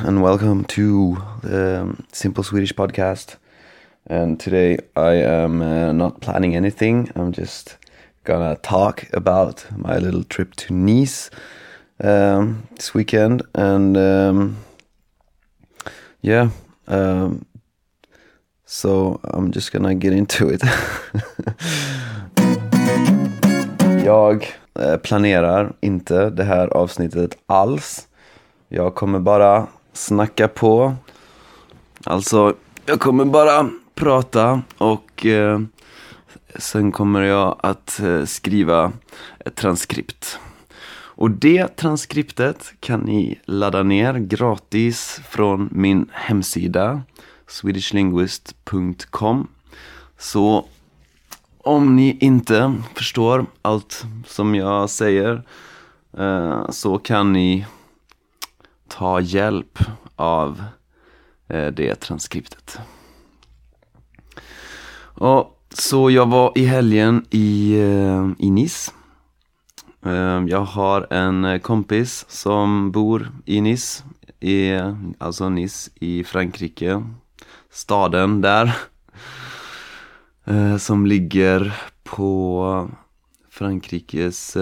And welcome to the Simple Swedish podcast. And today I am uh, not planning anything. I'm just gonna talk about my little trip to Nice um, this weekend. And um, yeah, um, so I'm just gonna get into it. Jag eh, planerar inte det här avsnittet alls. Jag kommer bara snacka på. Alltså, jag kommer bara prata och eh, sen kommer jag att eh, skriva ett transkript. Och det transkriptet kan ni ladda ner gratis från min hemsida swedishlinguist.com. Så om ni inte förstår allt som jag säger eh, så kan ni ta hjälp av eh, det transkriptet. Och, så jag var i helgen i, eh, i Nice. Eh, jag har en kompis som bor i Nice, i, alltså Nice i Frankrike. Staden där. Som ligger på Frankrikes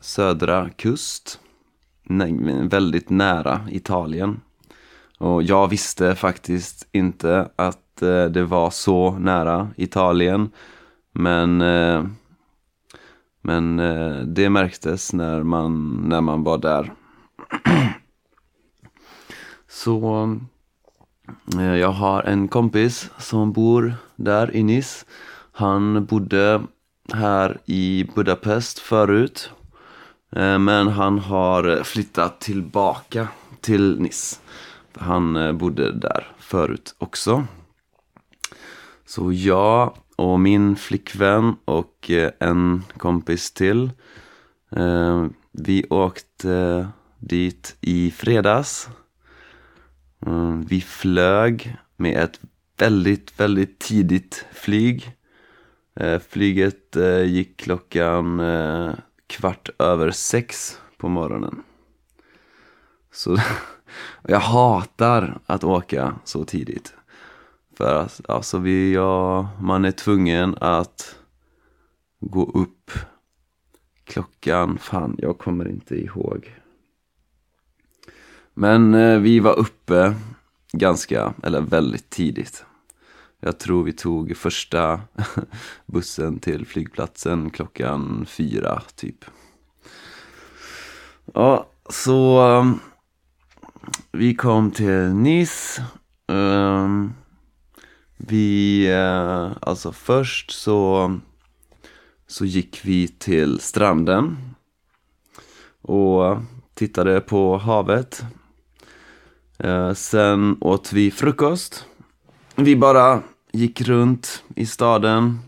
södra kust väldigt nära Italien. Och jag visste faktiskt inte att eh, det var så nära Italien. Men, eh, men eh, det märktes när man, när man var där. så eh, jag har en kompis som bor där i Nice. Han bodde här i Budapest förut. Eh, men han har eh, flyttat tillbaka till Nice. Han eh, bodde där förut också. Så jag och min flickvän och en kompis till. Vi åkte dit i fredags. Vi flög med ett väldigt, väldigt tidigt flyg. Flyget gick klockan kvart över sex på morgonen. Så jag hatar att åka så tidigt. För att alltså vi, ja, man är tvungen att gå upp klockan, fan jag kommer inte ihåg. Men eh, vi var uppe ganska, eller väldigt tidigt. Jag tror vi tog första bussen till flygplatsen klockan fyra typ. Ja, så um, vi kom till Nice. Um, vi, uh, alltså först så, så gick vi till stranden och tittade på havet. Uh, sen åt vi frukost vi bara gick runt i staden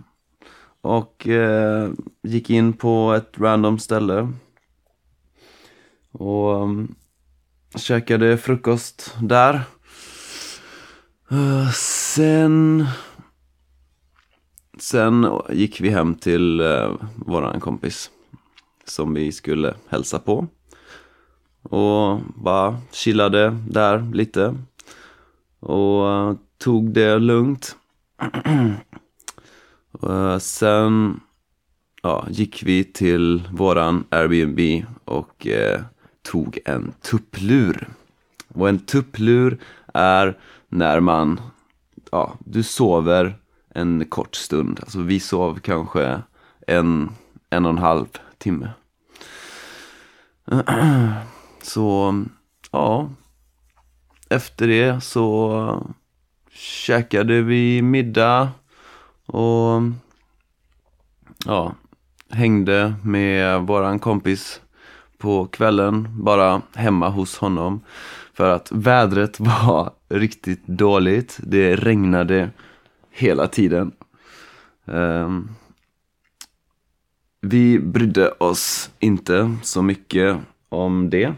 och eh, gick in på ett random ställe. Och um, käkade frukost där. Uh, sen... Sen gick vi hem till uh, våran kompis. Som vi skulle hälsa på. Och bara chillade där lite. Och uh, tog det lugnt. Sen ja, gick vi till våran Airbnb och eh, tog en tupplur. Och en tupplur är när man, ja, du sover en kort stund. Alltså vi sov kanske en, en och en halv timme. Så, ja. Efter det så käkade vi middag och ja, hängde med våran kompis på kvällen, bara hemma hos honom. För att vädret var riktigt dåligt. Det regnade hela tiden. Um, vi brydde oss inte så mycket om det.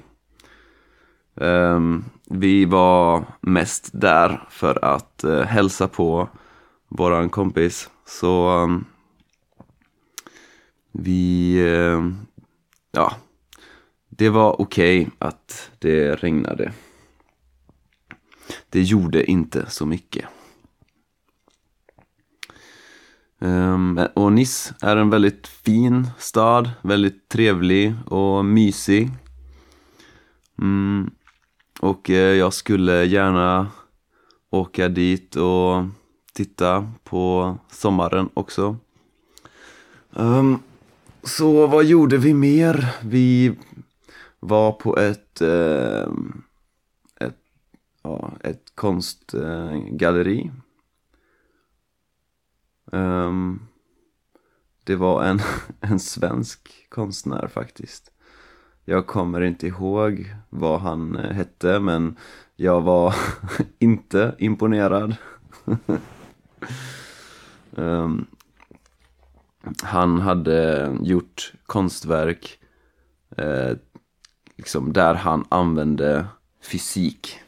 Um, vi var mest där för att uh, hälsa på våran kompis. Så um, vi, uh, ja, det var okej okay att det regnade. det gjorde inte så mycket. Um, och Nice är en väldigt fin stad, väldigt trevlig och mysig. Mm, och eh, jag skulle gärna åka dit och titta på sommaren också. Um, så vad gjorde vi mer? Vi var på ett, eh, ett, ja, ett konstgalleri. Um, det var en, en svensk konstnär faktiskt. Jag kommer inte ihåg vad han eh, hette men jag var inte imponerad. um, han hade gjort konstverk eh, liksom där han använde fysik.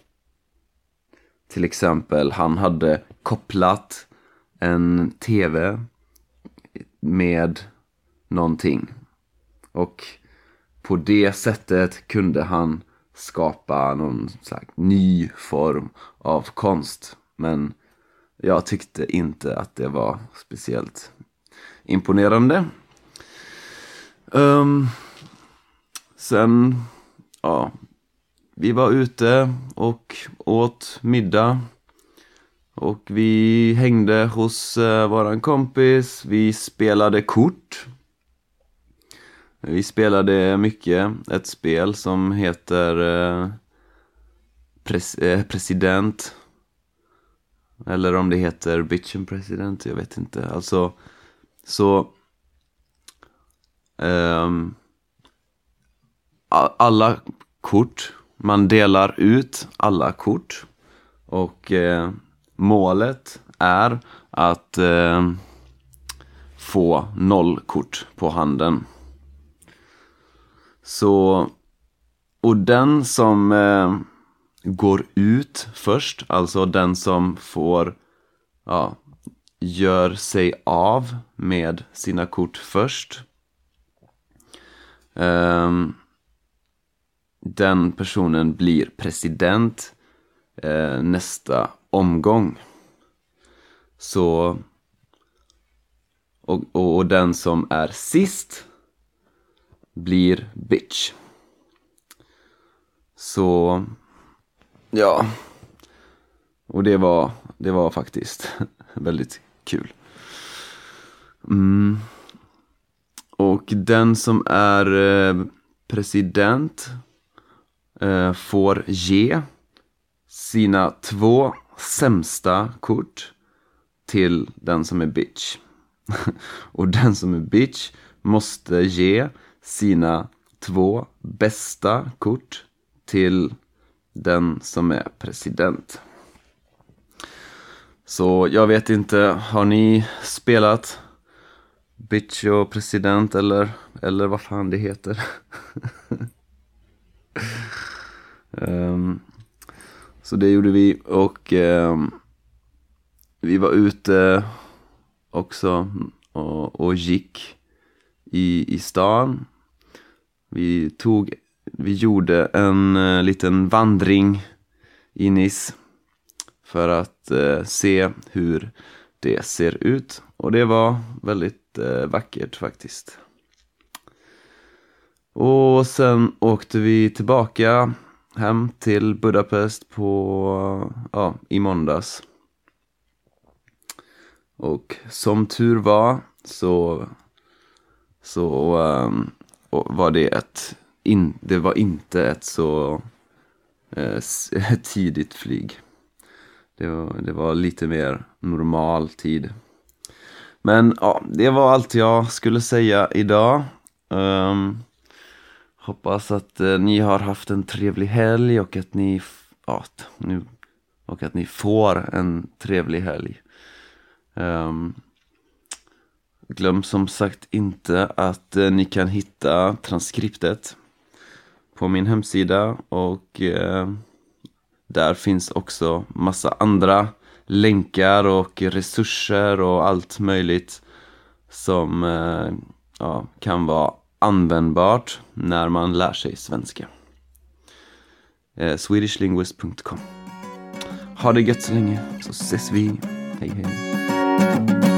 Till exempel, han hade kopplat en tv med någonting. Och på det sättet kunde han skapa någon slags ny form av konst. Men jag tyckte inte att det var speciellt imponerande. Um, sen, ja, vi var ute och åt middag. Och vi hängde hos uh, våran kompis, vi spelade kort. Vi spelade mycket ett spel som heter eh, pres eh, President. Eller om det heter Bitchen President, jag vet inte. Alltså, så... Um, alla kort, man delar ut alla kort. Och eh, målet är att få noll kort på handen. Så, och den som eh, går ut först, alltså den som får, ja, gör sig av med sina kort först. Um, den personen blir president uh, nästa omgång. Så och, och, och, den som är sist blir bitch. Så ja, och det var, det var faktiskt väldigt kul. Mm. Och den som är eh, president eh, får ge sina två sämsta kort till den som är bitch. och den som är bitch måste ge sina två bästa kort till den som är president. Så jag vet inte, har ni spelat Bitch och president eller, eller vad fan det heter? um, så det gjorde vi och um, vi var ute också och, och gick i, i stan. Vi tog, vi gjorde en uh, liten vandring i Nice för att eh, se hur det ser ut. Och det var väldigt eh, vackert faktiskt. Och sen åkte vi tillbaka hem till Budapest på, ja, i måndags. Och som tur var så, så um, var det ett, in, det var inte ett så eh, tidigt flyg. Det var, det var lite mer normal tid. Men ja, det var allt jag skulle säga idag. Um, hoppas att eh, ni har haft en trevlig helg och att ni, ja, nu, och att ni får en trevlig helg. Um, glöm som sagt inte att eh, ni kan hitta transkriptet på min hemsida och eh, där finns också massa andra länkar och resurser och allt möjligt som eh, ja, kan vara användbart när man lär sig svenska. Eh, Swedishlinguist.com Ha det gött så länge, så ses vi. Hej hej.